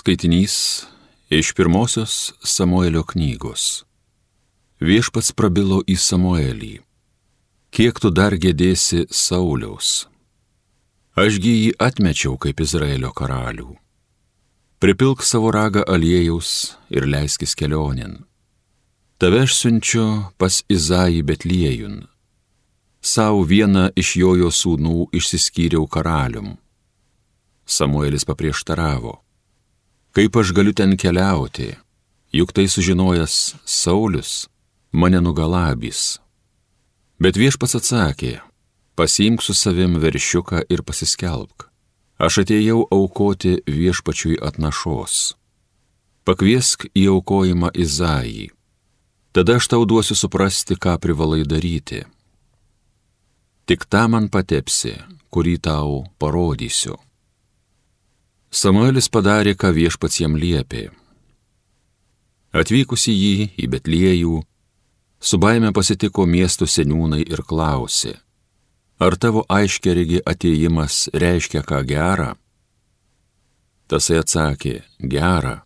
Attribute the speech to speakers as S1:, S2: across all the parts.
S1: Skaitinys iš pirmosios Samuelio knygos. Viešpats prabilo į Samuelį. Kiek tu dar gėdėsi Sauliaus? Ašgi jį atmečiau kaip Izraelio karalių. Pripilk savo ragą aliejaus ir leiskis kelionin. Tave aš siunčiu pas Izaį Betliejun. Sau vieną iš jojo sūnų išsiskyriau karalium. Samuelis paprieštaravo Kaip aš galiu ten keliauti, juk tai sužinojęs Saulis mane nugalabys. Bet viešpats atsakė, pasiimk su savim veršiuką ir pasiskelbk. Aš atėjau aukoti viešpačiui atnašos. Pakviesk į aukojimą Izaijį. Tada aš tau duosiu suprasti, ką privalai daryti. Tik tą man patepsi, kurį tau parodysiu. Samuelis padarė, ką viešpats jam liepė. Atvykusi jį į Betliejų, su baime pasitiko miestų seniūnai ir klausė, ar tavo aiškerigi ateimas reiškia ką gerą? Tasai atsakė, gerą.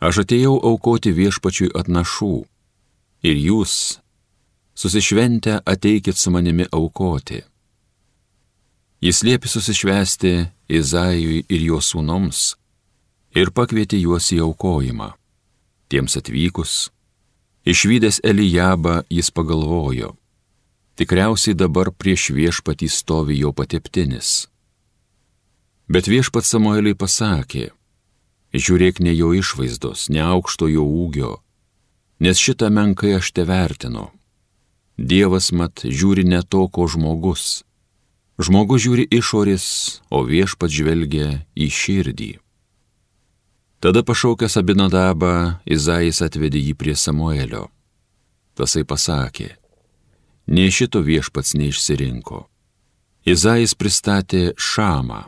S1: Aš atėjau aukoti viešpačiui atnašų ir jūs, susišventę, ateikit su manimi aukoti. Jis liepė susišvesti Izajui ir jo sūnoms ir pakvietė juos į aukojimą. Tiems atvykus, išvykęs Elijabą jis pagalvojo, tikriausiai dabar prieš viešpatį stovi jo pateptinis. Bet viešpat Samueliai pasakė, žiūrėk ne jo išvaizdos, ne aukšto jo ūgio, nes šitą menkai aš te vertinu. Dievas mat žiūri ne to, ko žmogus Žmogus žiūri išorės, o viešpat žvelgia į širdį. Tada pašaukęs Abinadabą, Izaijas atvedė jį prie Samuelio. Tasai pasakė, nei šito viešpats neišsirinko. Izaijas pristatė Šamą,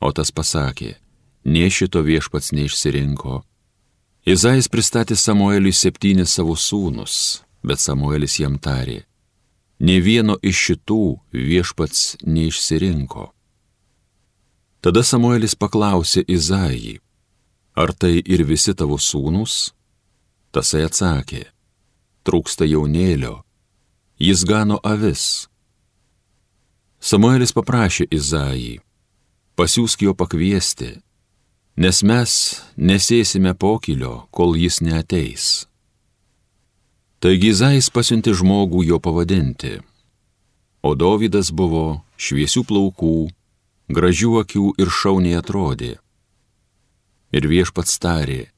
S1: o tas pasakė, nei šito viešpats neišsirinko. Izaijas pristatė Samueliui septynis savo sūnus, bet Samuelis jam tarė, Ne vieno iš šitų viešpats neišsirinko. Tada Samuelis paklausė Izaijį, ar tai ir visi tavo sūnus? Tasai atsakė, trūksta jaunėlio, jis gano avis. Samuelis paprašė Izaijį, pasiūsk jo pakviesti, nes mes nesėsime pokilio, kol jis neateis. Taigi Izais pasiunti žmogų jo pavadinti. O Dovydas buvo šviesių plaukų, gražių akių ir šauniai atrodė. Ir viešpats tarė,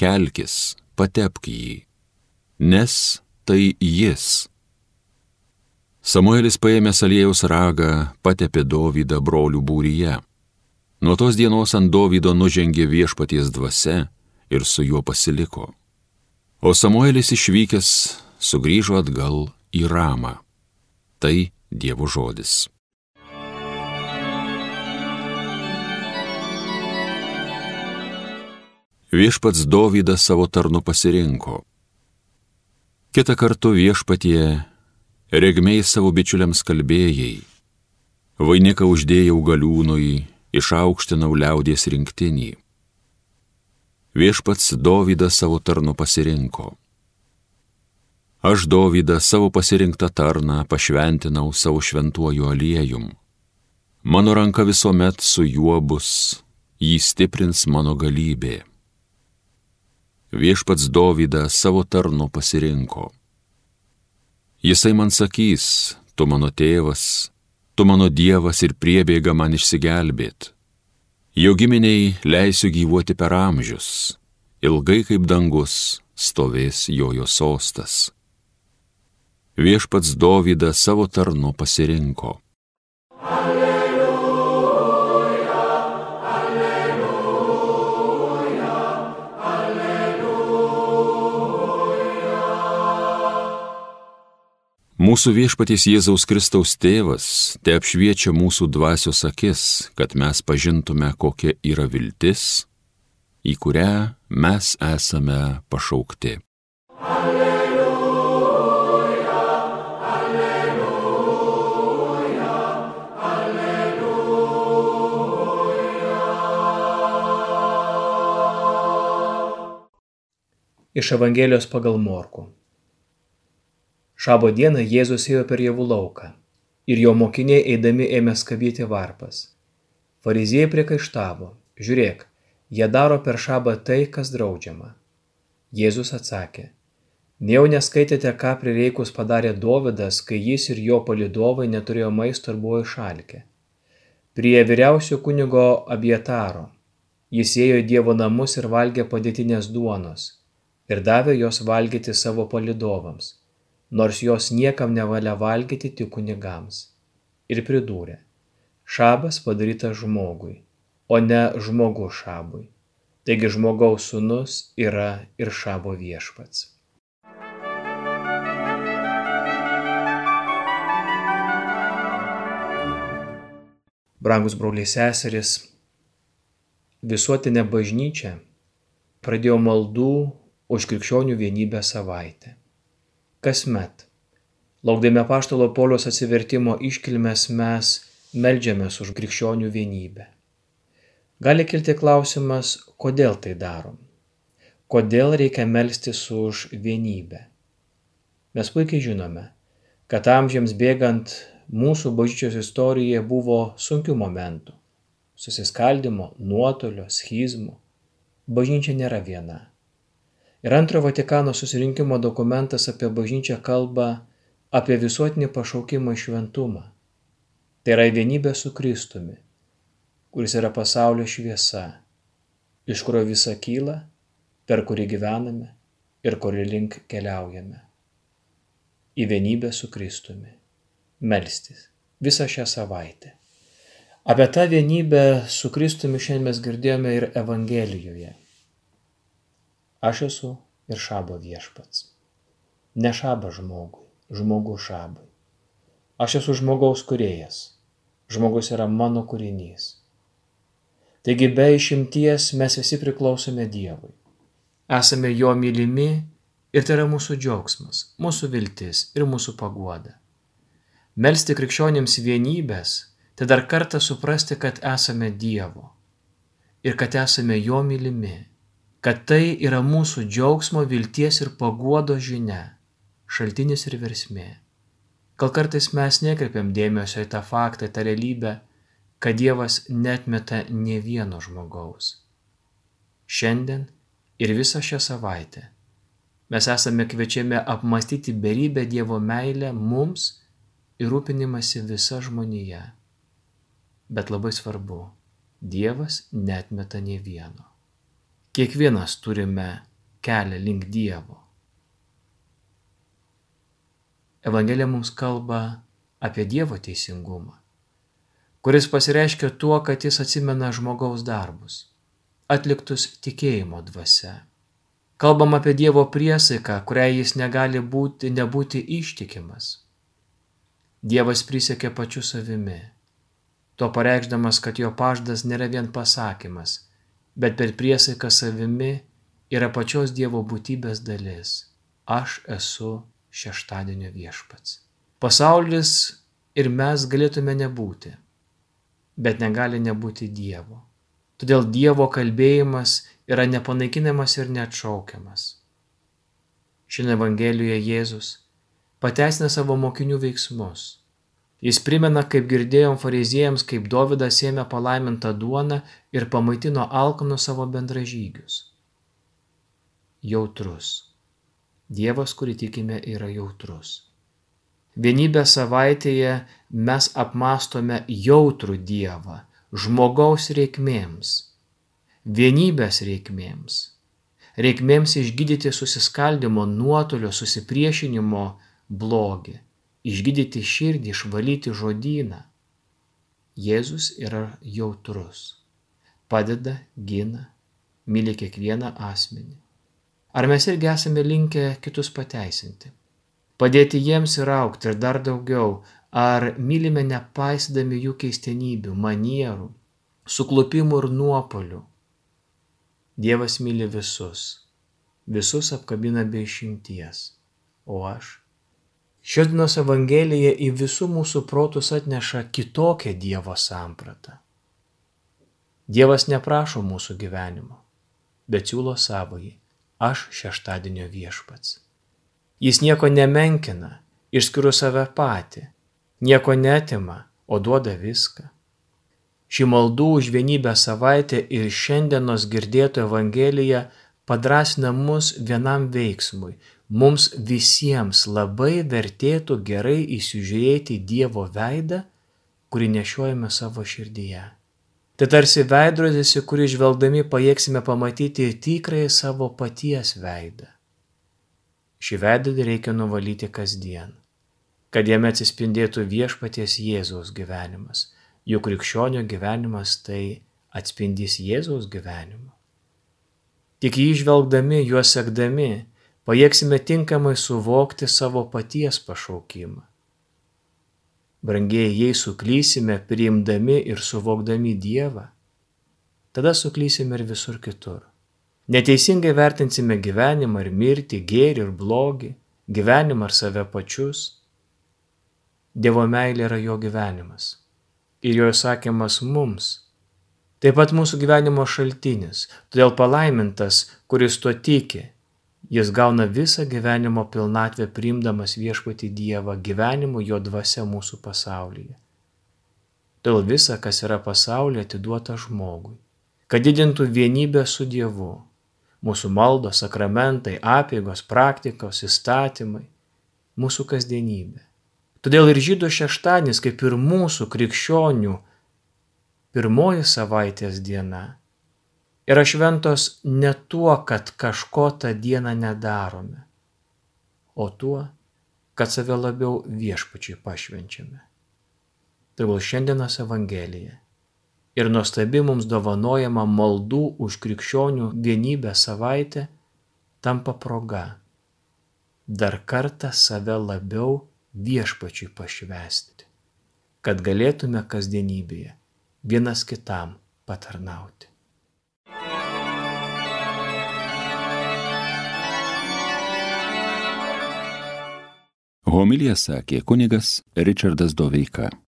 S1: kelkis, patepk jį, nes tai jis. Samuelis paėmė salėjaus ragą, patepė Dovydą brolių būryje. Nuo tos dienos ant Dovydo nužengė viešpaties dvasia ir su juo pasiliko. O Samuelis išvykęs sugrįžo atgal į Ramą. Tai Dievo žodis. Viešpats Dovydas savo tarnu pasirinko. Kita kartu viešpatie regmiai savo bičiuliams kalbėjai, vainiką uždėjau galiūnui, išaukštinau liaudies rinktinį viešpats Dovydą savo tarnu pasirinko. Aš Dovydą savo pasirinktą tarną pašventinau savo šventuoju aliejum. Mano ranka visuomet su juo bus, jį stiprins mano galybė. Viešpats Dovydą savo tarnu pasirinko. Jisai man sakys, tu mano tėvas, tu mano dievas ir priebėga man išsigelbėti Jo giminiai leisiu gyvuoti per amžius, ilgai kaip dangus stovės jojo sostas. Viešpats Dovydą savo tarnu pasirinko. Alleluja, Mūsų viešpaties Jėzaus Kristaus tėvas te apšviečia mūsų dvasios akis, kad mes pažintume, kokia yra viltis, į kurią mes esame pašaukti. Alleluja, alleluja, alleluja.
S2: Iš Evangelijos pagal Morku. Šabo dieną Jėzus ėjo per javų lauką ir jo mokiniai eidami ėmė skabyti varpas. Fariziejai priekaištavo, žiūrėk, jie daro per šabą tai, kas draudžiama. Jėzus atsakė, nejau neskaitėte, ką prireikus padarė Dovydas, kai jis ir jo palidovai neturėjo maisto ir buvo išalkę. Prie vyriausio kunigo abietaro. Jis ėjo į Dievo namus ir valgė padėtinės duonos ir davė jos valgyti savo palidovams, nors jos niekam nevalia valgyti tik kunigams. Ir pridūrė, šabas padarytas žmogui, o ne žmogus šabui. Taigi žmogaus sūnus yra ir šabo viešpats. Brangus broliai seseris, visuotinė bažnyčia pradėjo maldų už krikščionių vienybę savaitę. Kasmet, laukdami paštalo polios atsivertimo iškilmes, mes melžiamės už krikščionių vienybę. Gali kilti klausimas, kodėl tai darom? Kodėl reikia melstis už vienybę? Mes puikiai žinome, kad amžiams bėgant mūsų bažnyčios istorijoje buvo sunkių momentų - susiskaldimo, nuotolio, schizmų. Bažnyčia nėra viena Ir antrojo Vatikano susirinkimo dokumentas apie bažnyčią kalba apie visuotinį pašaukimą šventumą. Tai yra vienybė su Kristumi, kuris yra pasaulio šviesa, iš kurio visa kyla, per kurį gyvename ir kurį link keliaujame. Į vienybę su Kristumi. Melstis visą šią savaitę. Apie tą vienybę su Kristumi šiandien mes girdėjome ir Evangelijoje. Aš esu ir šabo viešpats. Ne šabas žmogui, žmogus šabui. Aš esu žmogaus kuriejas. Žmogus yra mano kūrinys. Taigi be išimties mes visi priklausome Dievui. Esame jo mylimi ir tai yra mūsų džiaugsmas, mūsų viltis ir mūsų paguoda. Melsti krikščionėms vienybės, tai dar kartą suprasti, kad esame Dievo ir kad esame jo mylimi kad tai yra mūsų džiaugsmo, vilties ir paguodo žinia, šaltinis ir versmė. Gal kartais mes nekreipiam dėmesio į tą faktą, į tą realybę, kad Dievas netmeta ne vieno žmogaus. Šiandien ir visą šią savaitę mes esame kviečiami apmastyti beribę Dievo meilę mums ir rūpinimąsi visa žmonija. Bet labai svarbu, Dievas netmeta ne vieno. Kiekvienas turime kelią link Dievo. Evangelija mums kalba apie Dievo teisingumą, kuris pasireiškia tuo, kad jis atsimena žmogaus darbus, atliktus tikėjimo dvasia. Kalbam apie Dievo priesaiką, kuriai jis negali būti, nebūti ištikimas. Dievas prisiekė pačiu savimi, to pareikšdamas, kad jo paždas nėra vien pasakymas, bet per priesaiką savimi yra pačios Dievo būtybės dalis. Aš esu šeštadienio viešpats. Pasaulis ir mes galėtume nebūti, bet negali nebūti Dievo. Todėl Dievo kalbėjimas yra nepanaikinamas ir neatšaukiamas. Šiandien Evangelijoje Jėzus pateisina savo mokinių veiksmus Jis primena, kaip girdėjom fariziejams, kaip Dovydas ėmė palaimintą duoną ir pamaitino alkanų savo bendražygius. Jautrus. Dievas, kurį tikime, yra jautrus. Vienybę savaitėje mes apmastome jautrų Dievą žmogaus reikmėms, vienybės reikmėms, reikmėms išgydyti susiskaldimo, nuotolio, susipriešinimo blogį išgydyti širdį, išvalyti žodyną. Jėzus yra jautrus, padeda, gina, myli kiekvieną asmenį. Ar mes irgi esame linkę kitus pateisinti? Padėti jiems ir aukti ir dar daugiau, ar mylime nepaisydami jų keistenybių, manierų, suklupimų ir nuopolių? Dievas myli visus, visus apkabina be išimties, o aš Šios dienos Evangelija į visų mūsų protus atneša kitokią Dievo sampratą. Dievas neprašo mūsų gyvenimo, bet siūlo savąjį aš šeštadienio viešpats. Jis nieko nemenkina, išskyrus save patį, nieko netima, o duoda viską. Ši maldų už vienybę savaitė ir šiandienos girdėto Evangelija padrasina mus vienam veiksmui. Mums visiems labai vertėtų gerai įsižiūrėti Dievo veidą, kurį nešiojame savo širdyje. Tai tarsi veidrodis, į kurį žvelgdami pajėgsime pamatyti tikrąjį savo paties veidą. Šį veidrodį reikia nuvalyti kasdien, kad jame atsispindėtų viešpaties Jėzaus gyvenimas, juk krikščionio gyvenimas tai atspindys Jėzaus gyvenimo. Tik jį žvelgdami, juos sekdami, pajėgsime tinkamai suvokti savo paties pašaukimą. Brangiai, jei suklysime priimdami ir suvokdami Dievą, tada suklysime ir visur kitur. Neteisingai vertinsime gyvenimą ir mirtį, gėrį ir blogį, gyvenimą ar save pačius. Dievo meilė yra jo gyvenimas. Ir jo įsakymas mums taip pat mūsų gyvenimo šaltinis, todėl palaimintas, kuris tuo tiki, jis gauna visą gyvenimo pilnatvę priimdamas viešpati Dievą, gyvenimu jo dvasia mūsų pasaulyje. Todėl visa, kas yra pasaulyje, atiduota žmogui, kad didintų vienybę su Dievu. Mūsų maldos, sakramentai, apėgos, praktikos, įstatymai, mūsų kasdienybė. Todėl ir žydų šeštadienis, kaip ir mūsų krikščionių, pirmoji savaitės diena yra šventos ne tuo, kad kažko tą dieną nedarome, o tuo, kad save labiau viešpačiui pašvenčiame. Tegul šiandienos Evangelija ir nuostabi mums dovanojama maldų už krikščionių vienybę savaitę tampa proga dar kartą save labiau viešpačiui pašvesti, kad galėtume kasdienybėje vienas kitam patarnauti.
S1: Homilija sakė kunigas Richardas Doveika.